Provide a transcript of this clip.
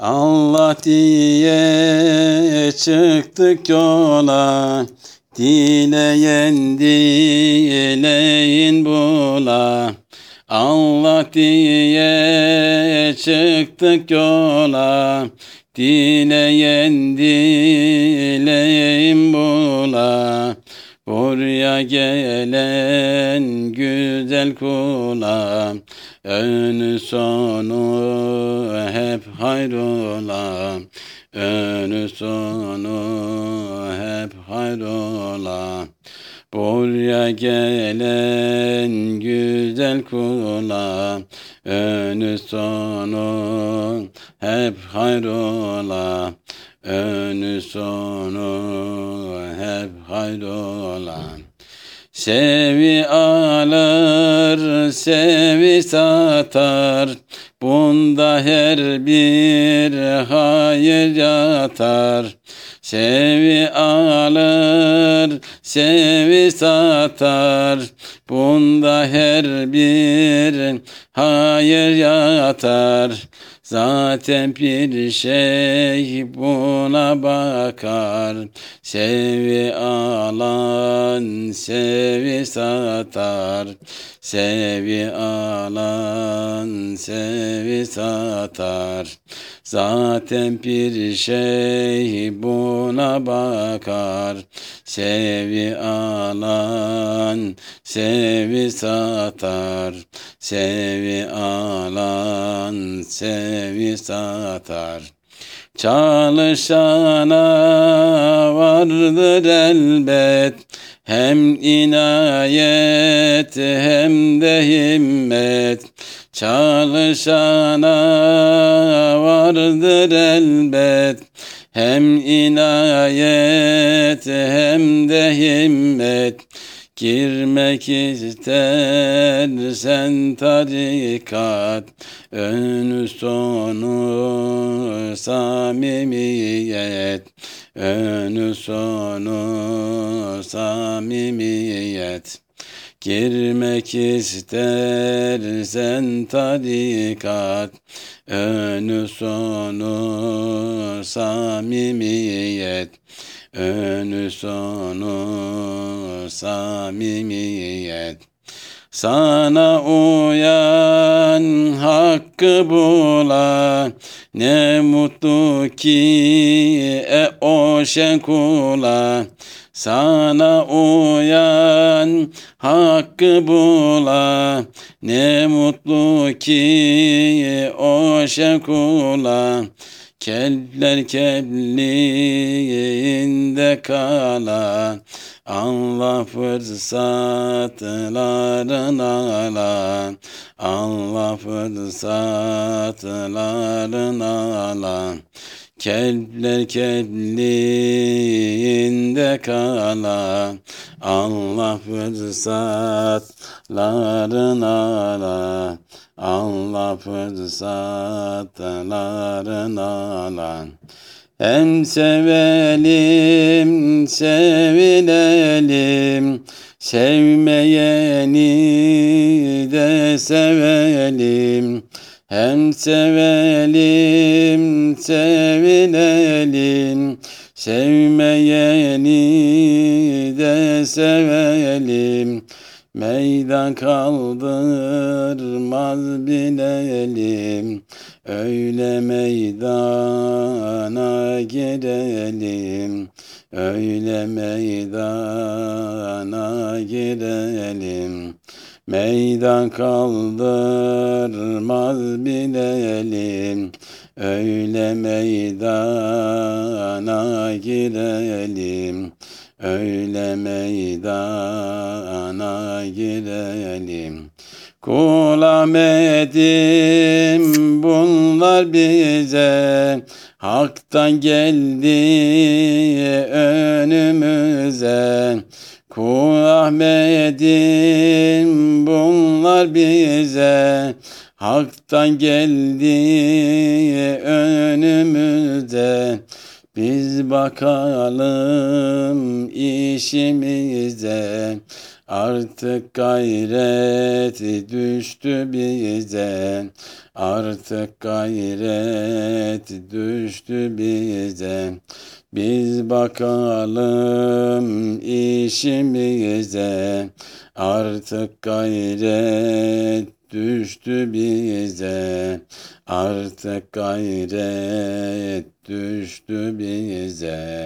Allah diye çıktık yola Dileyen dileyin bula Allah diye çıktık yola Dileyen dileyin bula Buraya gelen güzel kula Önü sonu hep hayrola Önü sonu hep hayrola Buraya gelen güzel kula. Önü sonu hep hayrola Önü sonu hep hayrola Sevi alır, sevi satar, Bunda her bir hayır yatar. Sevi alır, sevi satar, Bunda her bir hayır yatar. Zaten bir şey buna bakar. Sevi alan, sevi satar. Sevi alan, sevi satar. Zaten bir şey buna bakar. Sevi alan, sevi satar. Sevi alan, sevi satar. Çalışana vardır elbet. Hem inayet hem de himmet. Çalışana vardır elbet. Hem inayet hem de himmet Girmek istersen tarikat Önü sonu samimiyet. Önü sonu samimiyet. Girmek istersen tarikat Önü sonu samimiyet Önü sonu samimiyet. Sana uyan hakkı bula Ne mutlu ki e o şekula. Sana uyan hakkı bula. Ne mutlu ki o şekula Kelpler kebliğinde kala Allah fırsatların ala Allah fırsatların ala Kelpler kebliğinde kala Allah fırsatların ala Allah fırsatların ala hem sevelim, sevilelim, sevmeyeni de sevelim. Hem sevelim, sevilelim, sevmeyeni de sevelim. Meydan kaldırmaz bilelim Öyle meydana girelim. Öyle meydana girelim. Meydan kaldırmaz bilelim Öyle meydana girelim Öyle meydana girelim. Kul Ahmet'im bunlar bize. Hak'tan geldi önümüze. Kul bunlar bize. Hak'tan geldi önümüze biz bakalım işimize. Artık gayret düştü bize. Artık gayret düştü bize. Biz bakalım işimize Artık gayret düştü bize. Artık gayret düştü bize